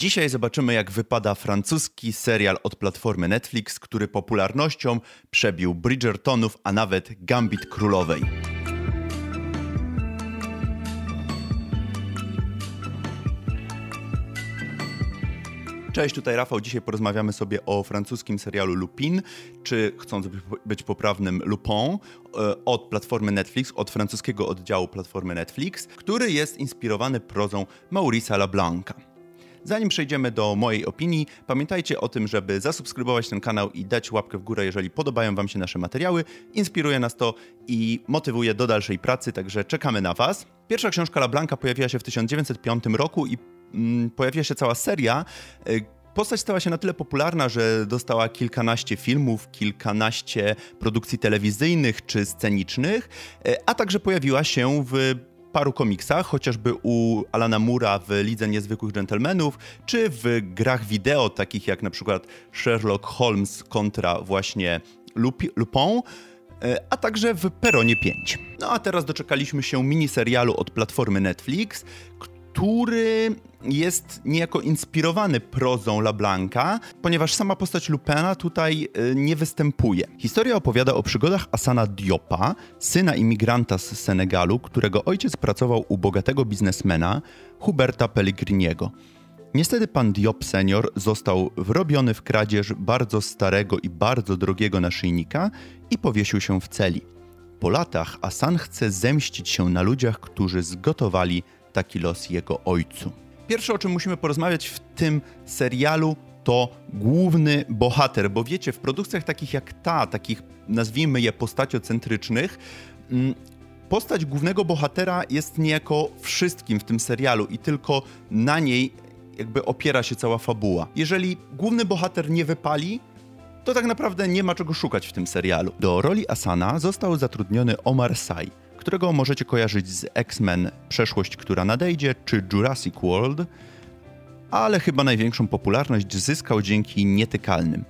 Dzisiaj zobaczymy, jak wypada francuski serial od platformy Netflix, który popularnością przebił Bridgertonów, a nawet Gambit Królowej. Cześć, tutaj Rafał. Dzisiaj porozmawiamy sobie o francuskim serialu Lupin, czy chcąc być poprawnym Lupin, e, od platformy Netflix, od francuskiego oddziału platformy Netflix, który jest inspirowany prozą Maurice'a Leblanca. Zanim przejdziemy do mojej opinii, pamiętajcie o tym, żeby zasubskrybować ten kanał i dać łapkę w górę, jeżeli podobają Wam się nasze materiały. Inspiruje nas to i motywuje do dalszej pracy, także czekamy na Was. Pierwsza książka La Blanca pojawiła się w 1905 roku i mm, pojawiła się cała seria. Y, postać stała się na tyle popularna, że dostała kilkanaście filmów, kilkanaście produkcji telewizyjnych czy scenicznych, y, a także pojawiła się w paru komiksach, chociażby u Alana Mura w Lidze Niezwykłych Gentlemanów, czy w grach wideo, takich jak na przykład Sherlock Holmes kontra właśnie Lupin, e, a także w Peronie 5. No a teraz doczekaliśmy się miniserialu od platformy Netflix, który jest niejako inspirowany prozą LaBlanca, ponieważ sama postać Lupena tutaj y, nie występuje. Historia opowiada o przygodach Asana Diopa, syna imigranta z Senegalu, którego ojciec pracował u bogatego biznesmena Huberta Pellegriniego. Niestety pan Diop senior został wrobiony w kradzież bardzo starego i bardzo drogiego naszyjnika i powiesił się w celi. Po latach Asan chce zemścić się na ludziach, którzy zgotowali taki los jego ojcu. Pierwsze, o czym musimy porozmawiać w tym serialu, to główny bohater, bo wiecie, w produkcjach takich jak ta, takich nazwijmy je postaciocentrycznych, mm, postać głównego bohatera jest niejako wszystkim w tym serialu i tylko na niej jakby opiera się cała fabuła. Jeżeli główny bohater nie wypali, to tak naprawdę nie ma czego szukać w tym serialu. Do roli Asana został zatrudniony Omar Sy, którego możecie kojarzyć z X-Men Przeszłość, która nadejdzie, czy Jurassic World, ale chyba największą popularność zyskał dzięki Nietykalnym.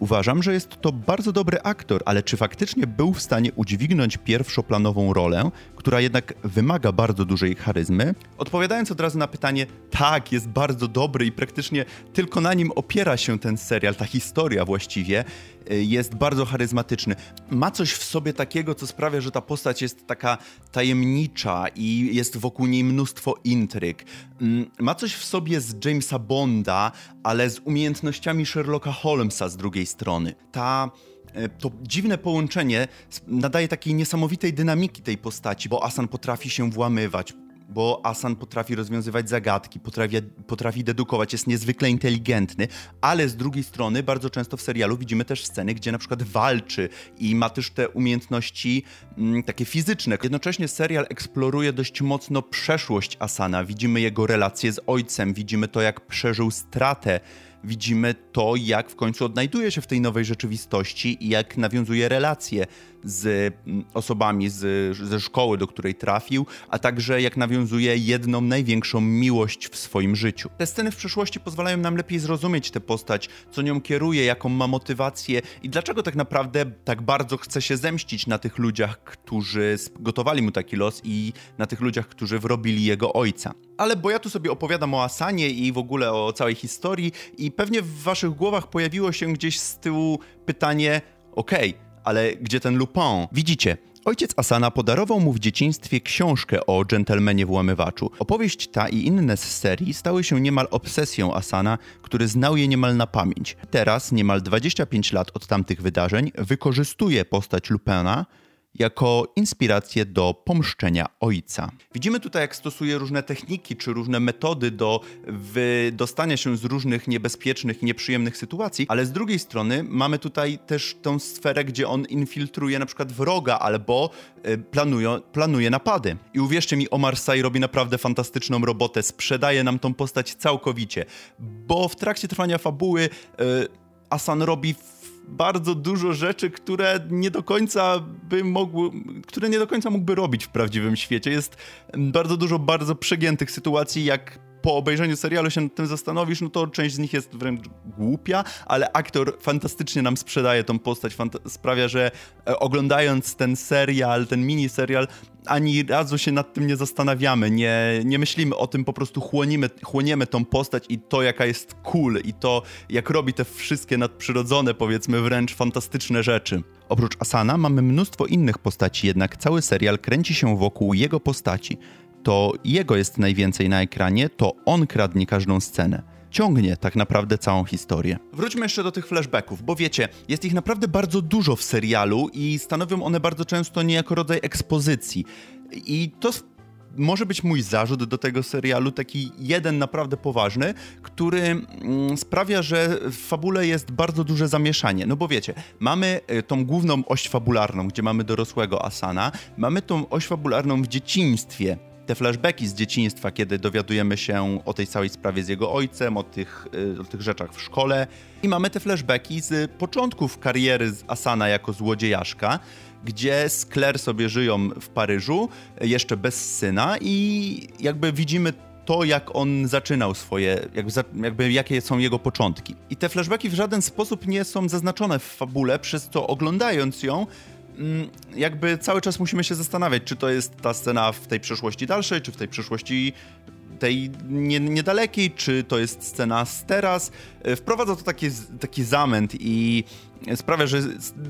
Uważam, że jest to bardzo dobry aktor, ale czy faktycznie był w stanie udźwignąć pierwszoplanową rolę, która jednak wymaga bardzo dużej charyzmy? Odpowiadając od razu na pytanie, tak, jest bardzo dobry i praktycznie tylko na nim opiera się ten serial, ta historia właściwie, y, jest bardzo charyzmatyczny. Ma coś w sobie takiego, co sprawia, że ta postać jest taka tajemnicza i jest wokół niej mnóstwo intryg. Mm, ma coś w sobie z Jamesa Bonda, ale z umiejętnościami Sherlocka Holmesa z drugiej strony. Ta e, to dziwne połączenie nadaje takiej niesamowitej dynamiki tej postaci, bo Asan potrafi się włamywać, bo Asan potrafi rozwiązywać zagadki, potrafi, potrafi dedukować, jest niezwykle inteligentny, ale z drugiej strony bardzo często w serialu widzimy też sceny, gdzie na przykład walczy i ma też te umiejętności mm, takie fizyczne. Jednocześnie serial eksploruje dość mocno przeszłość Asana. Widzimy jego relacje z ojcem, widzimy to, jak przeżył stratę widzimy to, jak w końcu odnajduje się w tej nowej rzeczywistości i jak nawiązuje relacje z mm, osobami z, ze szkoły, do której trafił, a także jak nawiązuje jedną największą miłość w swoim życiu. Te sceny w przeszłości pozwalają nam lepiej zrozumieć tę postać, co nią kieruje, jaką ma motywację i dlaczego tak naprawdę tak bardzo chce się zemścić na tych ludziach, którzy gotowali mu taki los i na tych ludziach, którzy wrobili jego ojca. Ale bo ja tu sobie opowiadam o Asanie i w ogóle o całej historii i pewnie w waszych głowach pojawiło się gdzieś z tyłu pytanie, okej, okay, ale gdzie ten Lupin? Widzicie, Ojciec Asana podarował mu w dzieciństwie książkę o dżentelmenie włamywaczu. Opowieść ta i inne z serii stały się niemal obsesją Asana, który znał je niemal na pamięć. Teraz, niemal 25 lat od tamtych wydarzeń, wykorzystuje postać Lupina, jako inspirację do pomszczenia ojca. Widzimy tutaj, jak stosuje różne techniki czy różne metody do wydostania się z różnych niebezpiecznych i nieprzyjemnych sytuacji, ale z drugiej strony mamy tutaj też tą sferę, gdzie on infiltruje na przykład wroga albo y, planuje, planuje napady. I uwierzcie mi, Omar Sy robi naprawdę fantastyczną robotę, sprzedaje nam tą postać całkowicie, bo w trakcie trwania fabuły y, Asan robi bardzo dużo rzeczy, które nie do końca by mogły, które nie do końca mógłby robić w prawdziwym świecie. Jest bardzo dużo bardzo przegiętych sytuacji, jak po obejrzeniu serialu się nad tym zastanowisz, no to część z nich jest wręcz głupia, ale aktor fantastycznie nam sprzedaje tą postać, sprawia, że e, oglądając ten serial, ten mini serial, ani razu się nad tym nie zastanawiamy, nie, nie myślimy o tym, po prostu chłonimy, chłoniemy tą postać i to, jaka jest cool i to, jak robi te wszystkie nadprzyrodzone, powiedzmy wręcz fantastyczne rzeczy. Oprócz Asana mamy mnóstwo innych postaci, jednak cały serial kręci się wokół jego postaci. To jego jest najwięcej na ekranie, to on kradnie każdą scenę ciągnie tak naprawdę całą historię. Wróćmy jeszcze do tych flashbacków, bo wiecie, jest ich naprawdę bardzo dużo w serialu i stanowią one bardzo często niejako rodzaj ekspozycji. I to może być mój zarzut do tego serialu, taki jeden naprawdę poważny, który mm, sprawia, że w fabule jest bardzo duże zamieszanie. No bo wiecie, mamy y, tą główną oś fabularną, gdzie mamy dorosłego Asana, mamy tą oś fabularną w dzieciństwie, te flashbacki z dzieciństwa, kiedy dowiadujemy się o tej całej sprawie z jego ojcem, o tych, y, o tych rzeczach w szkole. I mamy te flashbacki z początków kariery z Asana jako złodziejaszka, gdzie z Claire sobie żyją w Paryżu, jeszcze bez syna i jakby widzimy to, jak on zaczynał swoje, jakby, jakby, jakie są jego początki. I te flashbacki w żaden sposób nie są zaznaczone w fabule, przez co oglądając ją, jakby cały czas musimy się zastanawiać, czy to jest ta scena w tej przyszłości dalszej, czy w tej przyszłości tej nie, niedalekiej, czy to jest scena z teraz. E, wprowadza to taki, taki zamęt i sprawia, że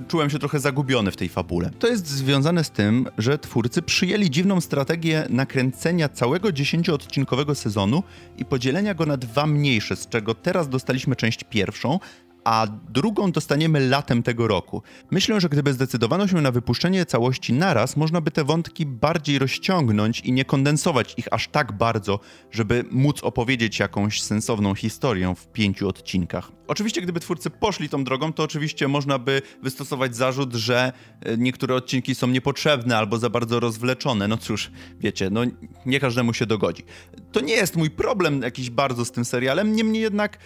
czułem się trochę zagubiony w tej fabule. To jest związane z tym, że twórcy przyjęli dziwną strategię nakręcenia całego 10-odcinkowego sezonu i podzielenia go na dwa mniejsze, z czego teraz dostaliśmy część pierwszą, a drugą dostaniemy latem tego roku. Myślę, że gdyby zdecydowano się na wypuszczenie całości naraz, można by te wątki bardziej rozciągnąć i nie kondensować ich aż tak bardzo, żeby móc opowiedzieć jakąś sensowną historię w pięciu odcinkach. Oczywiście, gdyby twórcy poszli tą drogą, to oczywiście można by wystosować zarzut, że e, niektóre odcinki są niepotrzebne albo za bardzo rozwleczone. No cóż, wiecie, no nie każdemu się dogodzi. To nie jest mój problem jakiś bardzo z tym serialem, niemniej jednak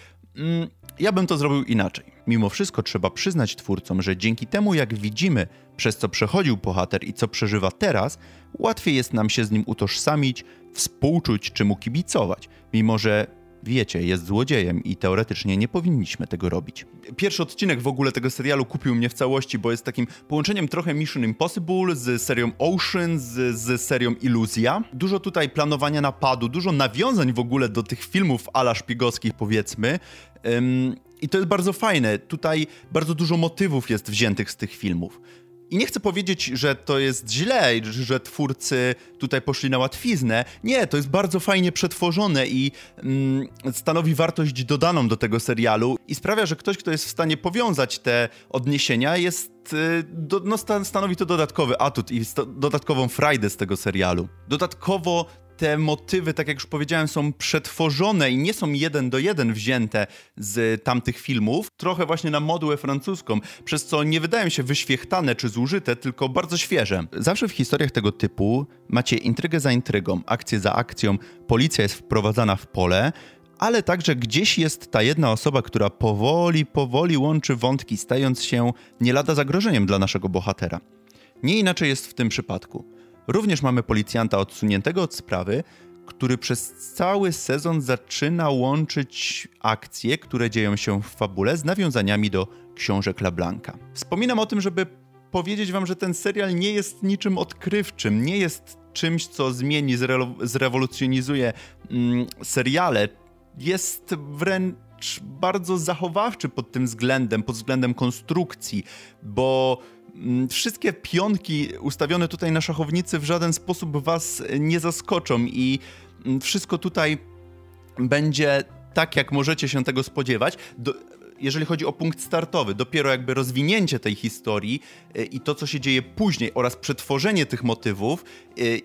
ja bym to zrobił inaczej. Mimo wszystko trzeba przyznać twórcom, że dzięki temu, jak widzimy, przez co przechodził bohater i co przeżywa teraz, łatwiej jest nam się z nim utożsamić, współczuć czy mu kibicować, mimo że wiecie, jest złodziejem i teoretycznie nie powinniśmy tego robić. Pierwszy odcinek w ogóle tego serialu kupił mnie w całości, bo jest takim połączeniem trochę Mission Impossible z serią Ocean, z, z serią Iluzja. Dużo tutaj planowania napadu, dużo nawiązań w ogóle do tych filmów ala szpiegowskich powiedzmy. Ym, I to jest bardzo fajne. Tutaj bardzo dużo motywów jest wziętych z tych filmów. I nie chcę powiedzieć, że to jest źle, że twórcy tutaj poszli na łatwiznę. Nie, to jest bardzo fajnie przetworzone i mm, stanowi wartość dodaną do tego serialu i sprawia, że ktoś, kto jest w stanie powiązać te odniesienia, jest y, do, no, stanowi to dodatkowy atut i dodatkową frajdę z tego serialu. Dodatkowo te motywy, tak jak już powiedziałem, są przetworzone i nie są jeden do jeden wzięte z tamtych filmów, trochę właśnie na modułę francuską, przez co nie wydają się wyświechtane czy zużyte, tylko bardzo świeże. Zawsze w historiach tego typu macie intrygę za intrygą, akcję za akcją, policja jest wprowadzana w pole, ale także gdzieś jest ta jedna osoba, która powoli, powoli łączy wątki, stając się nie lada zagrożeniem dla naszego bohatera. Nie inaczej jest w tym przypadku. Również mamy policjanta odsuniętego od sprawy, który przez cały sezon zaczyna łączyć akcje, które dzieją się w fabule z nawiązaniami do książek LaBlanca. Wspominam o tym, żeby powiedzieć wam, że ten serial nie jest niczym odkrywczym, nie jest czymś, co zmieni, zre zrewolucjonizuje mm, seriale. Jest wręcz bardzo zachowawczy pod tym względem, pod względem konstrukcji, bo wszystkie pionki ustawione tutaj na szachownicy w żaden sposób was nie zaskoczą i mm, wszystko tutaj będzie tak, jak możecie się tego spodziewać. Do, jeżeli chodzi o punkt startowy, dopiero jakby rozwinięcie tej historii y, i to, co się dzieje później oraz przetworzenie tych motywów y,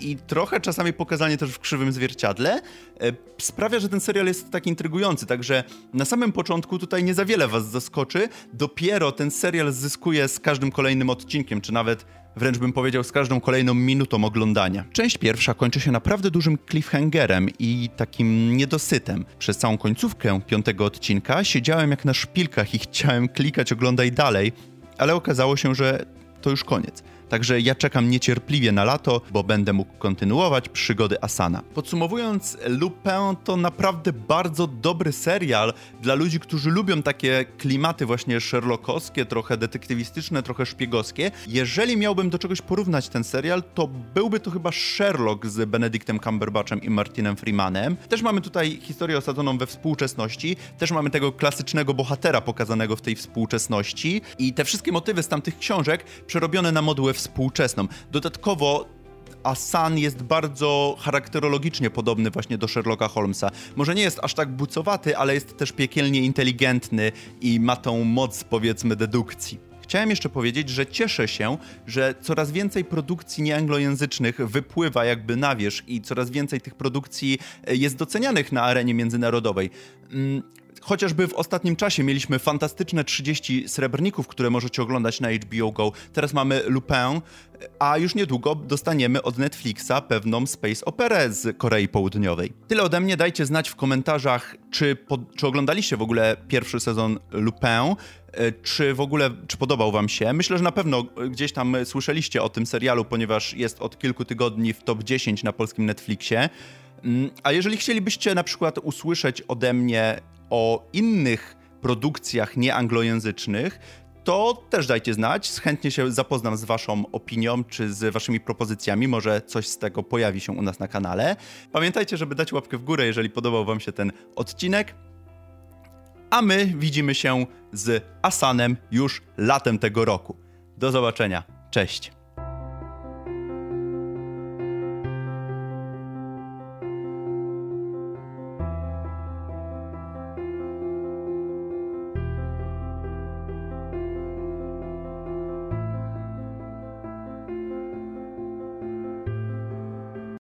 i trochę czasami pokazanie też w krzywym zwierciadle e, sprawia, że ten serial jest tak intrygujący. Także na samym początku tutaj nie za wiele was zaskoczy. Dopiero ten serial zyskuje z każdym kolejnym odcinkiem, czy nawet wręcz bym powiedział z każdą kolejną minutą oglądania. Część pierwsza kończy się naprawdę dużym cliffhangerem i takim niedosytem. Przez całą końcówkę piątego odcinka siedziałem jak na szpilkach i chciałem klikać oglądaj dalej, ale okazało się, że to już koniec. Także ja czekam niecierpliwie na lato, bo będę mógł kontynuować przygody Asana. Podsumowując, Lupin to naprawdę bardzo dobry serial dla ludzi, którzy lubią takie klimaty właśnie sherlockowskie, trochę detektywistyczne, trochę szpiegowskie. Jeżeli miałbym do czegoś porównać ten serial, to byłby to chyba Sherlock z Benedictem Cumberbatchem i Martinem Freemanem. Też mamy tutaj historię osadzoną we współczesności, też mamy tego klasycznego bohatera pokazanego w tej współczesności i te wszystkie motywy z tamtych książek przerobione na modułę współczesną. Dodatkowo a Sun jest bardzo charakterologicznie podobny właśnie do Sherlocka Holmesa. Może nie jest aż tak bucowaty, ale jest też piekielnie inteligentny i ma tą moc, powiedzmy, dedukcji. Chciałem jeszcze powiedzieć, że cieszę się, że coraz więcej produkcji nieanglojęzycznych wypływa jakby na wierzch i coraz więcej tych produkcji e, jest docenianych na arenie międzynarodowej. Chociażby w ostatnim czasie mieliśmy fantastyczne 30 srebrników, które możecie oglądać na HBO Go. Teraz mamy Lupin, a już niedługo dostaniemy od Netflixa pewną space operę z Korei Południowej. Tyle ode mnie, dajcie znać w komentarzach, czy, po, czy oglądaliście w ogóle pierwszy sezon Lupin, e, czy w ogóle, czy podobał wam się. Myślę, że na pewno gdzieś tam słyszeliście o tym serialu, ponieważ jest od kilku tygodni w top 10 na polskim Netflixie. Mm, a jeżeli chcielibyście na przykład usłyszeć ode mnie o innych produkcjach nieanglojęzycznych, to też dajcie znać. Chętnie się zapoznam z Waszą opinią czy z Waszymi propozycjami. Może coś z tego pojawi się u nas na kanale. Pamiętajcie, żeby dać łapkę w górę, jeżeli podobał Wam się ten odcinek. A my widzimy się z Asanem już latem tego roku. Do zobaczenia. Cześć.